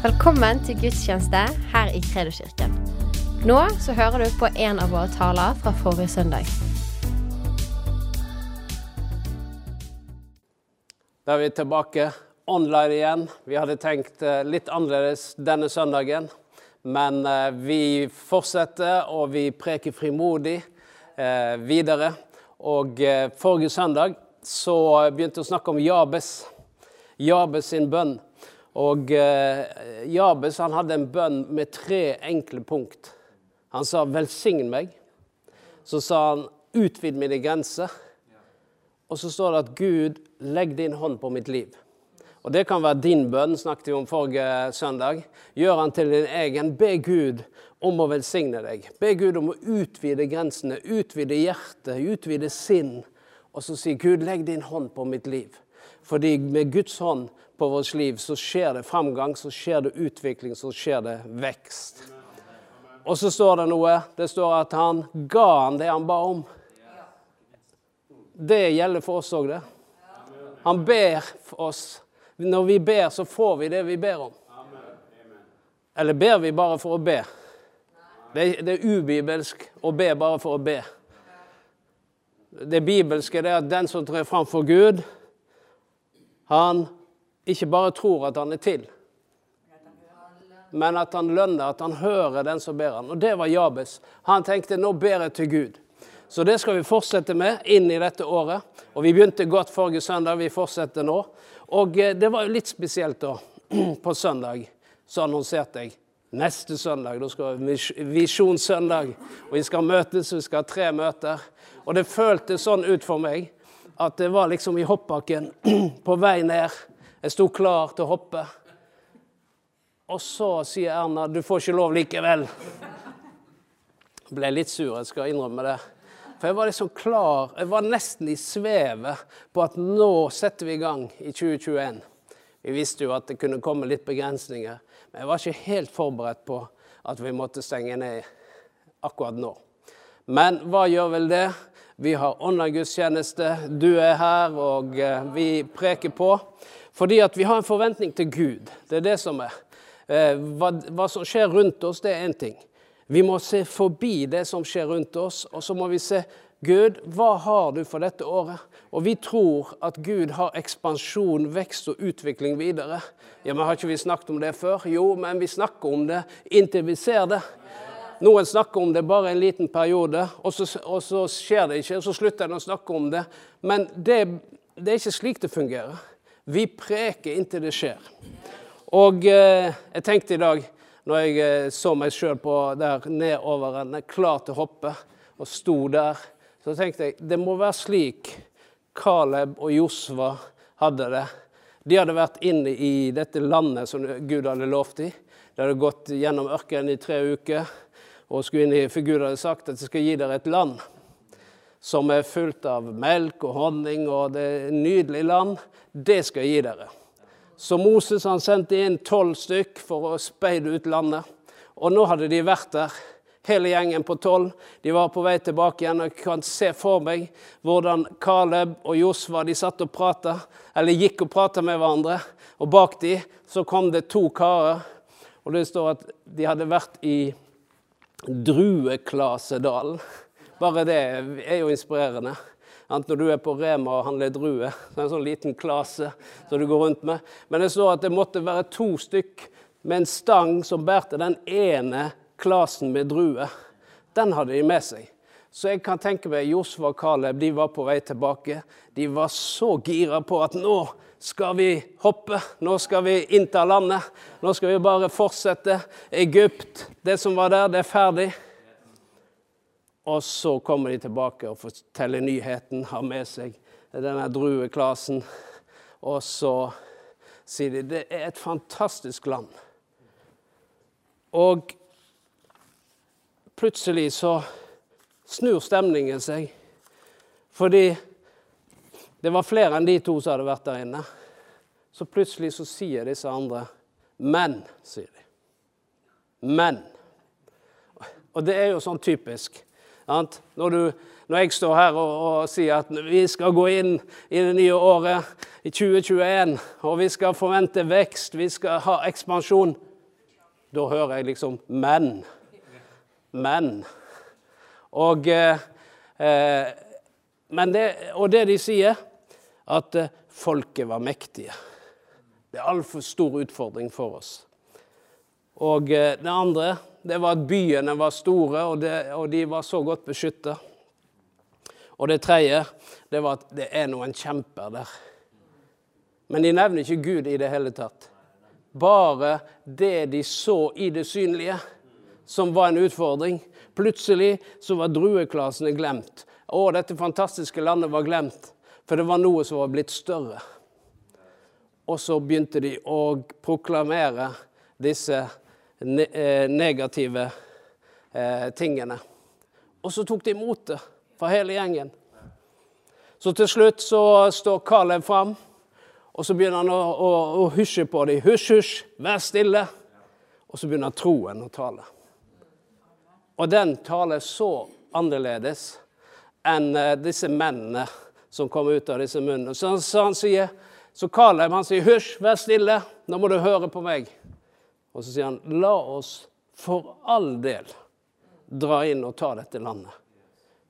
Velkommen til gudstjeneste her i Kredoskirken. Nå så hører du på en av våre taler fra forrige søndag. Da er vi tilbake online igjen. Vi hadde tenkt eh, litt annerledes denne søndagen. Men eh, vi fortsetter, og vi preker frimodig eh, videre. Og eh, forrige søndag så begynte vi å snakke om Jabes. Jabes sin bønn. Og eh, Jabes han hadde en bønn med tre enkle punkt. Han sa 'velsign meg'. Så sa han 'utvid mine grenser'. Og så står det at 'Gud, legg din hånd på mitt liv'. Og Det kan være din bønn, snakket vi om forrige søndag. Gjør han til din egen. Be Gud om å velsigne deg. Be Gud om å utvide grensene, utvide hjertet, utvide sinn. Og så si 'Gud, legg din hånd på mitt liv'. Fordi med Guds hånd på vårt liv så skjer det framgang, så skjer det utvikling, så skjer det vekst. Og så står det noe. Det står at han ga han det han ba om. Det gjelder for oss òg, det. Han ber for oss. Når vi ber, så får vi det vi ber om. Eller ber vi bare for å be? Det det er ubibelsk å be bare for å be. Det bibelske er at den som trer fram for Gud, han ikke bare tror at han er til, men at han lønner, at han hører den som ber han. Og det var Jabes. Han tenkte nå ber jeg til Gud. Så det skal vi fortsette med inn i dette året. Og vi begynte godt forrige søndag, vi fortsetter nå. Og eh, det var jo litt spesielt da. På søndag så annonserte jeg neste søndag. Da skal vi Visjonssøndag. Og vi skal møtes, vi skal ha tre møter. Og det føltes sånn ut for meg at det var liksom i hoppbakken på vei ned. Jeg sto klar til å hoppe. Og så sier Erna 'du får ikke lov likevel'. Jeg ble litt sur, jeg skal innrømme det. For jeg var liksom klar, jeg var nesten i svevet på at nå setter vi i gang i 2021. Vi visste jo at det kunne komme litt begrensninger, men jeg var ikke helt forberedt på at vi måtte stenge ned akkurat nå. Men hva gjør vel det? Vi har online-gudstjeneste, du er her, og eh, vi preker på. Fordi at vi har en forventning til Gud. Det er det som er. Eh, hva, hva som skjer rundt oss, det er én ting. Vi må se forbi det som skjer rundt oss, og så må vi se Gud, hva har du for dette året? Og vi tror at Gud har ekspansjon, vekst og utvikling videre. Ja, men Har ikke vi snakket om det før? Jo, men vi snakker om det inntil vi ser det. Noen snakker om det bare en liten periode, og så, og så skjer det ikke. og Så slutter en å snakke om det. Men det, det, er ikke slik det fungerer. Vi preker inntil det skjer. Og eh, jeg tenkte i dag, når jeg eh, så meg sjøl der nedover, klar til å hoppe, og sto der, så tenkte jeg det må være slik Caleb og Josva hadde det. De hadde vært inne i dette landet som Gud hadde lovt dem. De hadde gått gjennom ørkenen i tre uker og skulle inn i, for Gud hadde sagt at jeg skal gi dere et land som er fullt av melk og honning, og det er et nydelig land. Det skal jeg gi dere. Så Moses han sendte inn tolv stykk for å speide ut landet. Og nå hadde de vært der, hele gjengen på tolv. De var på vei tilbake igjen. og Jeg kan se for meg hvordan Caleb og Josva de satt og prata, eller gikk og prata med hverandre. Og bak de så kom det to karer. Og det står at de hadde vært i Drueklasedalen. Bare det er jo inspirerende. Når du er på Rema og handler druer, så er det en sånn liten klase som du går rundt med. Men det står at det måtte være to stykk med en stang som bærte den ene klasen med druer. Den hadde de med seg. Så jeg kan tenke meg Josfa og Caleb de var på vei tilbake. De var så gira på at nå skal vi hoppe, nå skal vi innta landet. Nå skal vi bare fortsette. Egypt, det som var der, det er ferdig. Og så kommer de tilbake og forteller nyheten, har med seg denne drueklasen. Og så sier de det er et fantastisk land. Og plutselig så snur stemningen seg. Fordi det var flere enn de to som hadde vært der inne. Så plutselig så sier disse andre 'men', sier de. Men. Og det er jo sånn typisk. Når, du, når jeg står her og, og, sier at vi skal gå inn i det nye året, i 2021, og vi skal forvente vekst, vi skal ha ekspansjon Da hører jeg liksom 'men'. Men. Og, eh, eh, men det, og det de sier, at eh, folket var mektige. Det er altfor stor utfordring for oss. Og eh, det andre det var at byene var store, og, det, og de var så godt beskytta. Og det tredje det var at det er noen kjemper der. Men de nevner ikke Gud i det hele tatt. Bare det de så i det synlige, som var en utfordring. Plutselig så var drueklasene glemt. Å, dette fantastiske landet var glemt, for det var noe som var blitt større. Og så begynte de å proklamere disse Eh, negative eh, tingene. Og så tok de imot det fra hele gjengen. Så til slutt så står Caleb fram, og så begynner han å, å, å hysje på dem. Hysj, hysj, vær stille. Og så begynner troen å tale. Og den taler så annerledes enn eh, disse mennene som kom ut av disse munnene. Så, så han sier, så Caleb han sier, hysj, vær stille, nå må du høre på meg. Og så sier han, la oss for all del dra inn og ta dette landet.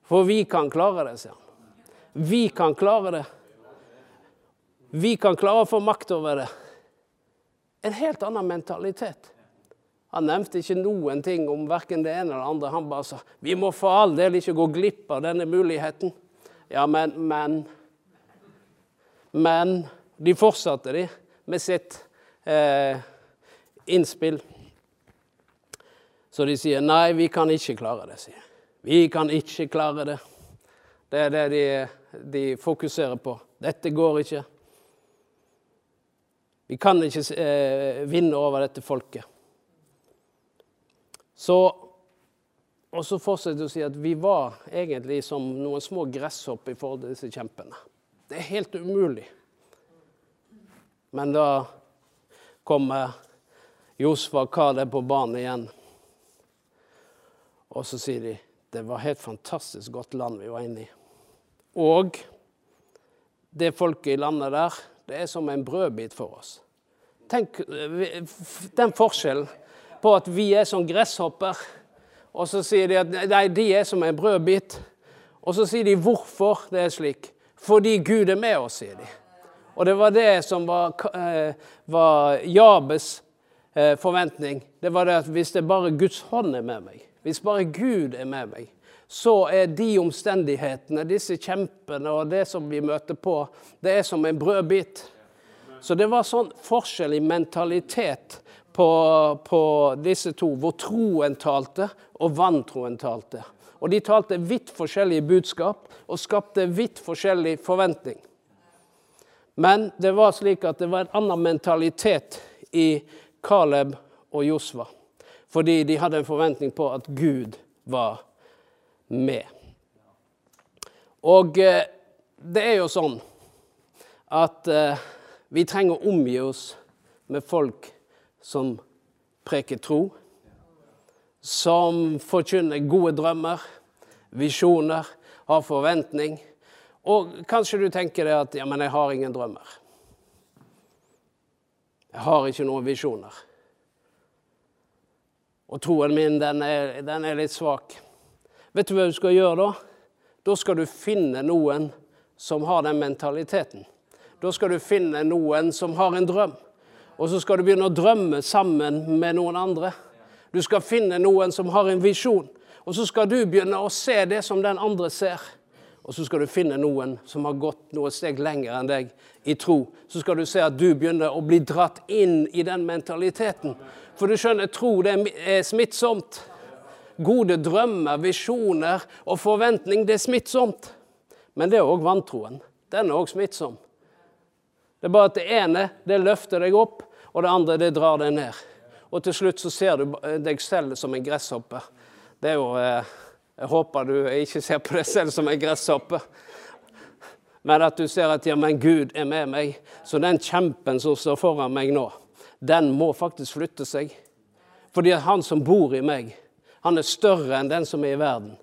For vi kan klare det, sier han. Vi kan klare det. Vi kan klare å få makt over det. En helt annen mentalitet. Han nevnte ikke noen ting om verken det ene eller det andre. Han bare sa vi må for all del ikke gå glipp av denne muligheten. Ja, men, men Men de fortsatte, de, med sitt eh, innspill. Så de sier nei, vi kan ikke klare det. sier Vi kan ikke klare det. Det er det de, de fokuserer på. Dette går ikke. Vi kan ikke eh, vinne over dette folket. Så, og så fortsetter de å si at vi var egentlig som noen små gresshopper i forhold til disse kjempene. Det er helt umulig. Men da kommer Josfa er på banen igjen. Og så sier de det var helt fantastisk godt land vi var inne i. Og det folket i landet der, det er som en brødbit for oss. Tenk den forskjellen på at vi er som gresshopper, og så sier de at nei, de er som en brødbit. Og så sier de hvorfor det er slik. Fordi Gud er med oss, sier de. Og det var det som var, eh, var Jabes Eh, forventning, det var det at hvis det bare Guds hånd er med meg, hvis bare Gud er med meg, så er de omstendighetene, disse kjempene og det som vi møter på, det er som en brødbit. Så det var sånn forskjell i mentalitet på, på disse to, hvor troen talte og vantroen talte. Og de talte vidt forskjellige budskap og skapte vidt forskjellig forventning. Men det var slik at det var en annen mentalitet i Caleb og Josva. Fordi de hadde en forventning på at Gud var med. Og eh, det er jo sånn at eh, vi trenger å omgi oss med folk som preker tro, som forkynner gode drømmer, visjoner, har forventning. Og kanskje du tenker deg at ja, men jeg har ingen drømmer. Jeg har ikke noen visjoner. Og troen min, den er, den er, litt svak. Vet du hva du skal gjøre da? Da skal du finne noen som har den mentaliteten. Da skal du finne noen som har en drøm. Og så skal du begynne å drømme sammen med noen andre. Du skal finne noen som har en visjon. Og så skal du begynne å se det som den andre ser. Og så skal du finne noen som har gått noe steg lenger enn deg i tro. Så skal du se at du begynner å bli dratt inn i den mentaliteten. For du skjønner, tro det er smittsomt. Gode drømmer, visjoner og forventning, det er smittsomt. Men det er òg vantroen. Den er òg smittsom. Det er bare at det ene det løfter deg opp, og det andre det drar deg ned. Og til slutt så ser du deg selv som en gresshoppe. Det er jo eh, Jeg håper du ikke ser på deg selv som en gresshoppe. Men at du ser at ja, men Gud er med meg. Så den kjempen som står foran meg nå, den må faktisk flytte seg. Fordi han som bor i meg, han er større enn den som er i verden.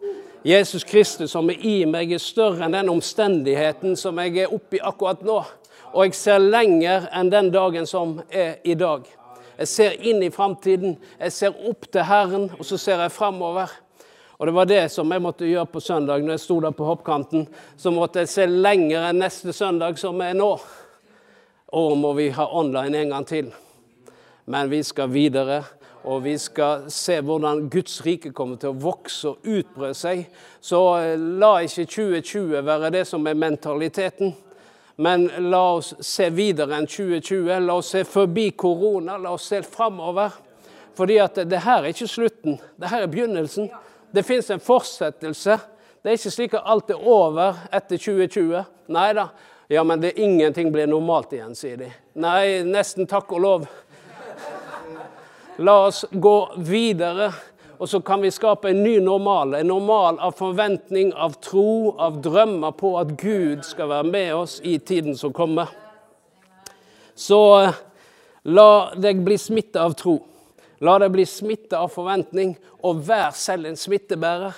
Jesus Kristus som er i meg, er større enn den omstendigheten som jeg er oppi akkurat nå. Og jeg ser lenger enn den dagen som er i dag. Jeg ser inn i framtiden. Jeg ser opp til Herren, og så ser jeg framover. Og det var det som jeg måtte gjøre på søndag når jeg sto der på hoppkanten. Så måtte jeg se lenger enn neste søndag, som er nå. Og må vi ha online en gang til. Men vi skal videre. Og vi skal se hvordan Guds rike kommer til å vokse og utbre seg. Så eh, la ikke 2020 være det som er mentaliteten. Men la oss se videre enn 2020. La oss se forbi korona. La oss se framover. Fordi at det her er ikke slutten. Det her er begynnelsen. Det fins en fortsettelse. Det er ikke slik at alt er over etter 2020. Nei da. Ja, men det, ingenting blir normalt igjen, sier de. Nei, nesten takk og lov. La oss gå videre, og så kan vi skape en ny normal. En normal av forventning, av tro, av drømmer på at Gud skal være med oss i tiden som kommer. Så eh, la deg bli smittet av tro. La deg bli smittet av forventning, og vær selv en smittebærer.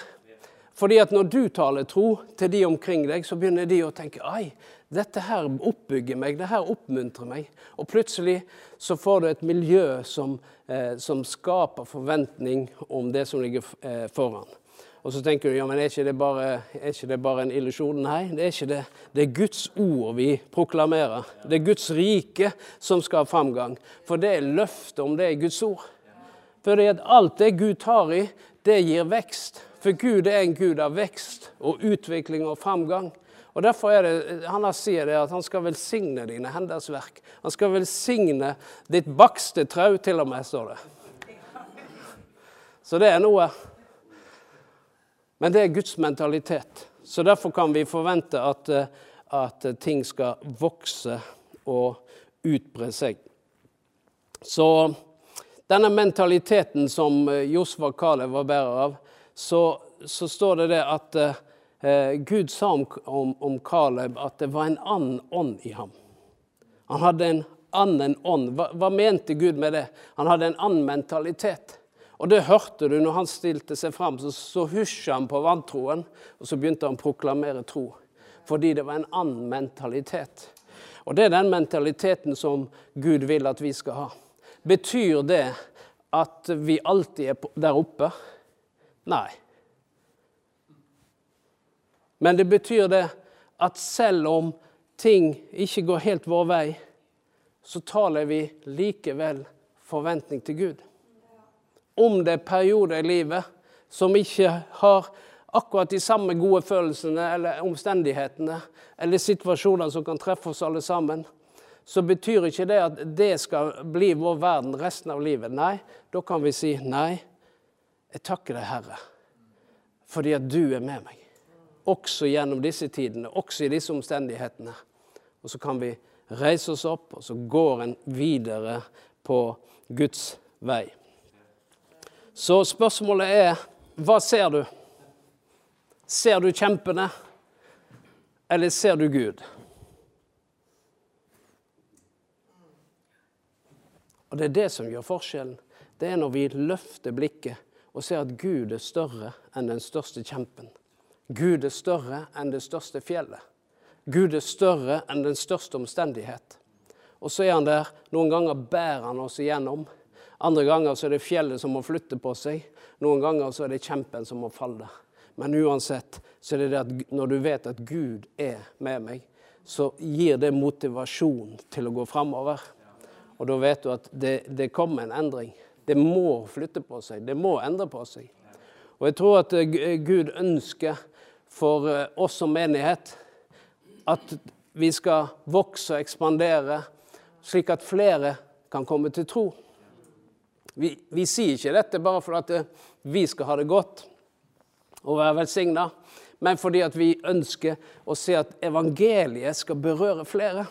Fordi at når du taler tro til de omkring deg, så begynner de å tenke Ai, dette her oppbygger meg, det her oppmuntrer meg. Og plutselig så får du et miljø som, eh, som skaper forventning om det som ligger eh, foran. Og så tenker du ja, men er ikke det bare, ikke det bare en illusjon? Nei, det er ikke det. Det er Guds ord vi proklamerer. Det er Guds rike som skal ha framgang. For det er løftet om det er Guds ord. Fordi at alt det Gud tar i, det gir vekst. For Gud er en Gud av vekst og utvikling og framgang. Og Derfor er det, han sier det at han skal velsigne dine henders verk. Han skal velsigne ditt bakste trau, til og med, står det. Så det er noe. Men det er Guds mentalitet. Så derfor kan vi forvente at, at ting skal vokse og utbre seg. Så denne mentaliteten som Josfa Josva Kalev var bærer av, så, så, står det det at eh, Gud sa om, om, om Kaleb at det var en annen ånd i ham. Han hadde en annen ånd. Hva, hva, mente Gud med det? Han hadde en annen mentalitet. Og det hørte du når han stilte seg fram. Så, så husja han på vantroen, og så begynte han å proklamere tro. Fordi det var en annen mentalitet. Og det er den mentaliteten som Gud vil at vi skal ha. Betyr det at vi alltid er der oppe? Nei. Men det betyr det at selv om ting ikke går helt vår vei, så taler vi likevel forventning til Gud. Om det er perioder i livet som ikke har akkurat de samme gode følelsene eller omstendighetene eller situasjoner som kan treffe oss alle sammen, så betyr ikke det at det skal bli vår verden resten av livet. Nei, da kan vi si nei, jeg takker deg, Herre, fordi at du er med meg. Også gjennom disse tidene, også i disse omstendighetene. Og så kan vi reise oss opp, og så går en videre på Guds vei. Så spørsmålet er hva ser du? Ser du kjempene, eller ser du Gud? Og det er det som gjør forskjellen. Det er når vi løfter blikket og ser at Gud er større enn den største kjempen. Gud er større enn det største fjellet. Gud er større enn den største omstendighet. Og så er han der. Noen ganger bærer han oss igjennom. Andre ganger så er det fjellet som må flytte på seg. Noen ganger så er det kjempen som må falle. Men uansett så er det det at når du vet at Gud er med meg, så gir det motivasjon til å gå framover. Og da vet du at det, det kommer en endring. Det må flytte på seg. Det må endre på seg. Og jeg tror at eh, Gud ønsker for eh, oss som menighet at vi skal vokse og ekspandere, slik at flere kan komme til tro. Vi, vi sier ikke dette bare for at eh, vi skal ha det godt og være velsigna, men fordi at vi ønsker å se at evangeliet skal berøre flere.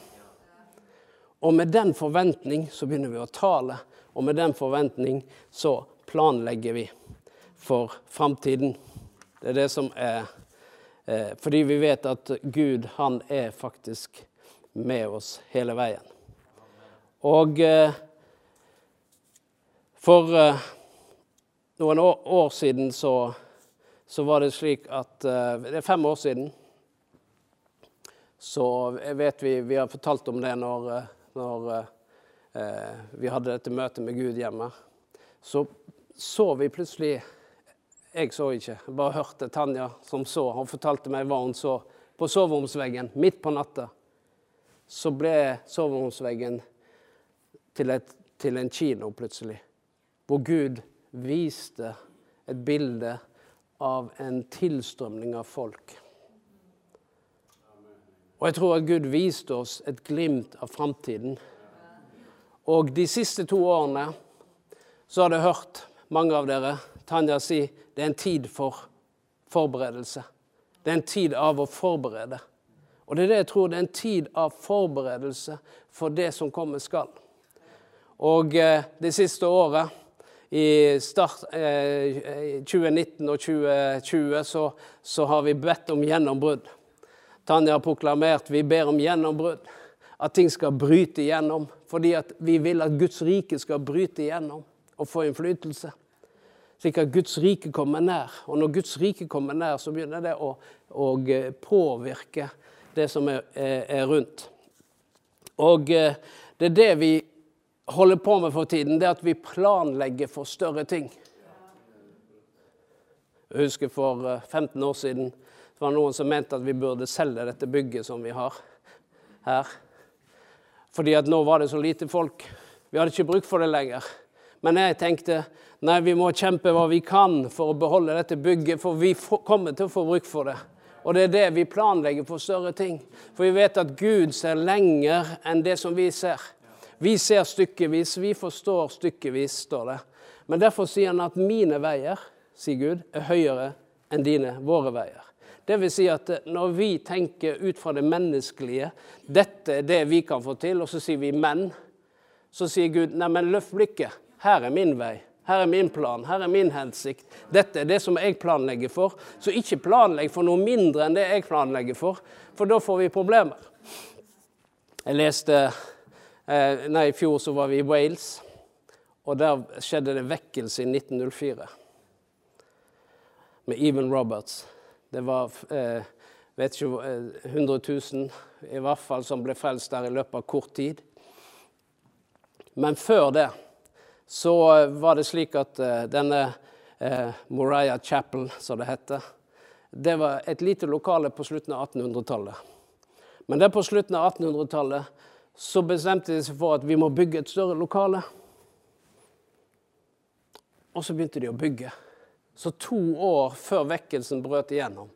Og med den forventning så begynner vi å tale, og med den forventning så planlegger vi for framtiden. Det er det som er eh, Fordi vi vet at Gud, han er faktisk med oss hele veien. Og eh, for eh, noen år, år siden så, så, var det slik at eh, Det er fem år siden. Så vet vi Vi har fortalt om det når eh, når eh, vi hadde dette møtet med Gud hjemme, så så vi plutselig Jeg så ikke, jeg bare hørte Tanja som så. Hun fortalte meg hva hun så på soveromsveggen midt på natta. Så ble soveromsveggen til, et, til en kino plutselig, hvor Gud viste et bilde av en tilstrømning av folk. Og jeg tror at Gud viste oss et glimt av framtiden. Og de siste to årene så har jeg hørt mange av dere, Tanja si det er en tid for forberedelse. Det er en tid av å forberede. Og det er det jeg tror. Det er en tid av forberedelse for det som kommer skal. Og eh, det siste året, i start, eh, 2019 og 2020, så, så, har vi bedt om gjennombrudd. Tanja har proklamert vi ber om gjennombrudd. At ting skal bryte igjennom. Fordi vi vil at Guds rike skal bryte igjennom og få innflytelse. Slik at Guds rike kommer nær. Og når Guds rike kommer nær, så begynner det å, å eh, påvirke det som er, er, rundt. Og eh, det er det vi holder på med for tiden, det at vi planlegger for større ting. Jeg husker for 15 eh, år siden det var noen som mente at vi burde selge dette bygget som vi har her. Fordi at nå var det så lite folk. Vi hadde ikke bruk for det lenger. Men jeg tenkte nei, vi må kjempe hva vi kan for å beholde dette bygget, for vi kommer til å få bruk for det. Og det er det vi planlegger for større ting. For vi vet at Gud ser lenger enn det som vi ser. Vi ser stykkevis, vi forstår stykkevis, står det. Men derfor sier han at mine veier, sier Gud, er høyere enn dine, våre veier. Vil si at når vi tenker ut fra det menneskelige, dette er det vi kan få til, og så sier vi 'men', så sier Gud 'neimen, løft blikket'. Her er min vei. Her er min plan, her er min hensikt. Dette er det som jeg planlegger for. Så ikke planlegg for noe mindre enn det jeg planlegger for, for da får vi problemer. Jeg leste eh, Nei, i fjor så var vi i Wales, og der skjedde det vekkelse i 1904. Med Even Roberts. Det var eh, vet ikke, 100 000 i hvert fall som ble frelst der i løpet av kort tid. Men før det så var det slik at uh, denne uh, Moriah Chapel, som det heter, det var et lite lokale på slutten av 1800-tallet. Men der på slutten av 1800-tallet så bestemte de seg for at vi må bygge et større lokale. Og så begynte de å bygge. Så to år før vekkelsen brøt igjennom,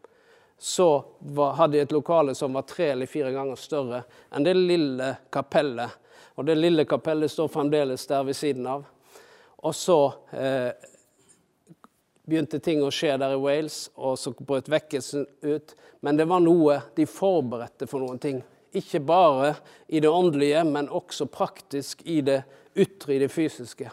så var, hadde de et lokale som var tre eller fire ganger større enn det lille kapellet. Og det lille kapellet står fremdeles der ved siden av. Og så eh, begynte ting å skje der i Wales, og så brøt vekkelsen ut. Men det var noe de forberedte for noen ting. Ikke bare i det åndelige, men også praktisk i det ytre, i det fysiske.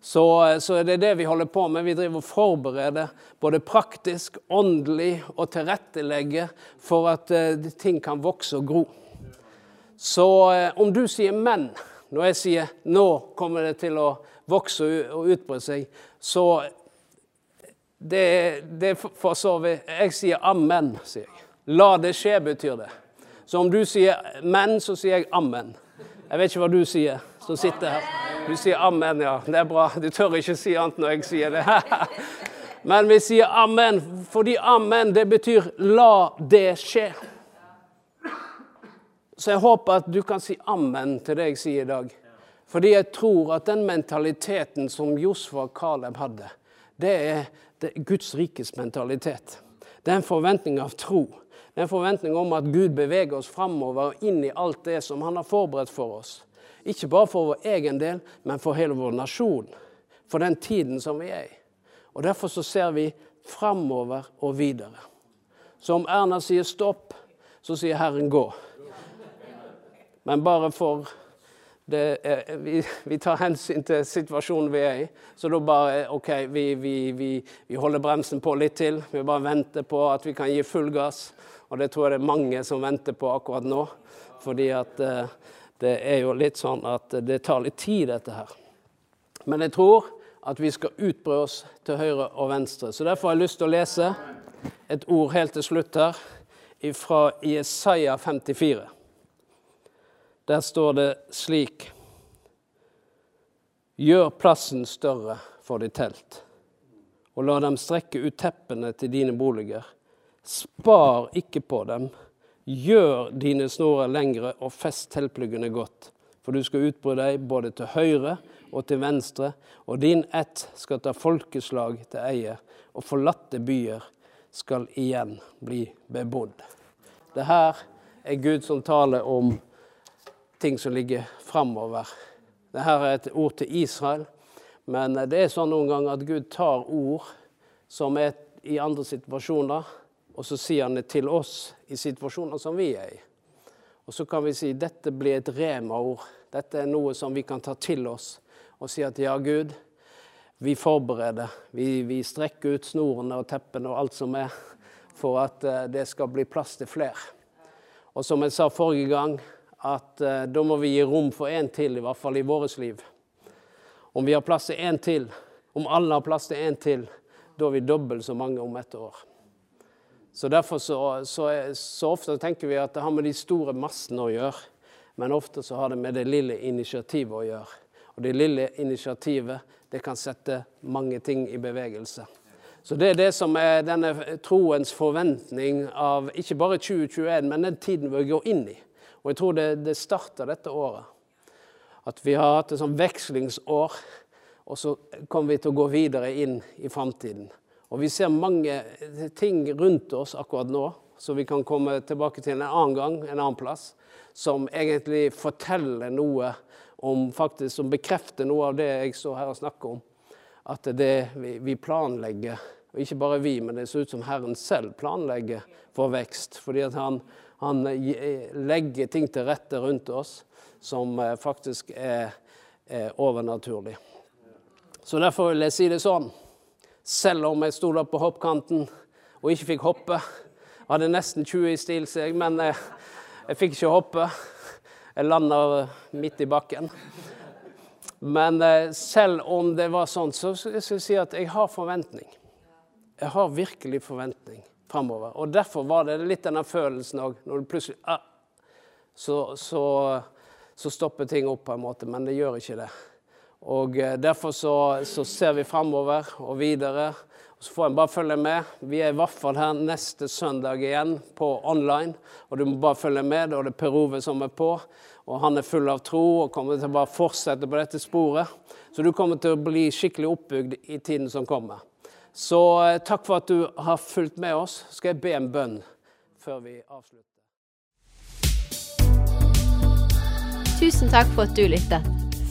Så, så det er det vi holder på med. Vi driver og forbereder både praktisk, åndelig og tilrettelegger for at uh, ting kan vokse og gro. Så uh, om du sier 'men' når jeg sier 'nå kommer det til å vokse og utbre seg', så det, det for så vidt Jeg sier 'amen', sier jeg. La det skje, betyr det. Så om du sier 'men', så sier jeg 'amen'. Jeg vet ikke hva du sier, som sitter her. Du sier 'amen', ja. Det er bra. Du tør ikke si annet når jeg sier det. Men vi sier 'amen', fordi 'amen' det betyr 'la det skje'. Så jeg håper at du kan si amen til det jeg sier i dag. Fordi jeg tror at den mentaliteten som Josfa og Caleb hadde, det er, Guds rikes mentalitet. Det er en forventning av tro. Det er en forventning om at Gud beveger oss framover og inn i alt det som han har forberedt for oss. Ikke bare for vår egen del, men for hele vår nasjon. For den tiden som vi er i. Og Derfor så ser vi framover og videre. Så om Erna sier stopp, så sier Herren gå. Men bare for er, vi, vi, tar hensyn til situasjonen vi er i. Så da bare OK, vi, vi, vi, holder bremsen på litt til. Vi bare venter på at vi kan gi full gass. Og det tror jeg det er mange som venter på akkurat nå. Fordi at uh, det er jo litt sånn at det tar litt tid, dette her. Men jeg tror at vi skal utbre oss til høyre og venstre. Så derfor har jeg lyst til å lese et ord helt til slutt her, fra Jesaja 54. Der står det slik Gjør plassen større for ditt telt, og la dem strekke ut teppene til dine boliger. Spar ikke på dem. Gjør dine snorer lengre og fest teltpluggene godt. For du skal utbry deg både til høyre og til venstre, og din ett skal ta folkeslag til eie, og forlatte byer skal igjen bli bebodd. Det her er Gud som taler om ting som ligger framover. Dette er et ord til Israel, men det er sånn noen ganger at Gud tar ord som er i andre situasjoner, og så sier han det til oss i situasjoner som vi er i. Og så kan vi si dette blir et rema-ord. Dette er noe som vi kan ta til oss og si at ja, Gud, vi forbereder. Vi, vi strekker ut snorene og teppene og alt som er, for at uh, det skal bli plass til flere. Og som jeg sa forrige gang, at uh, da må vi gi rom for én til, i hvert fall i vårt liv. Om vi har plass til én til, om alle har plass til én til, da er vi dobbelt så mange om et år. Så derfor så, så, så, ofte tenker vi at det har med de store massene å gjøre, men ofte så har det med det lille initiativet å gjøre. Og det lille initiativet det kan sette mange ting i bevegelse. Så Det er det som er denne troens forventning av ikke bare 2021, men den tiden vi går inn i. Og Jeg tror det, det starter dette året. At vi har hatt et sånn vekslingsår, og så kommer vi til å gå videre inn i framtiden. Og vi ser mange ting rundt oss akkurat nå, som vi kan komme tilbake til en annen gang, en annen plass, som egentlig forteller noe om faktisk, som bekrefter noe av det jeg står her og snakker om. At det vi, planlegger, og ikke bare vi, men det ser ut som Herren selv planlegger for vekst. Fordi at han, han legger ting til rette rundt oss som eh, faktisk er, er overnaturlig. Så derfor vil jeg si det sånn. Selv om jeg sto der på hoppkanten og ikke fikk hoppe, Jeg hadde nesten 20 i stil seg, men jeg, eh, jeg fikk ikke hoppe. Jeg landa midt i bakken. Men eh, selv om det var sånn, så skal jeg si at jeg har forventning. Jeg har virkelig forventning framover. Og derfor var det litt denne følelsen òg, når du plutselig ah, så, så, så, stopper ting opp på en måte, men det gjør ikke det. Og eh, Derfor så, så ser vi framover og videre. Så får en bare følge med. Vi er i hvert fall her neste søndag igjen på online. Og du må bare følge med. Er det Per Ove som er på. Og han er full av tro og kommer til å bare fortsette på dette sporet. Så du kommer til å bli skikkelig oppbygd i tiden som kommer. Så eh, takk for at du har fulgt med oss. Skal jeg be en bønn før vi avslutter? Tusen takk for at du lyttet.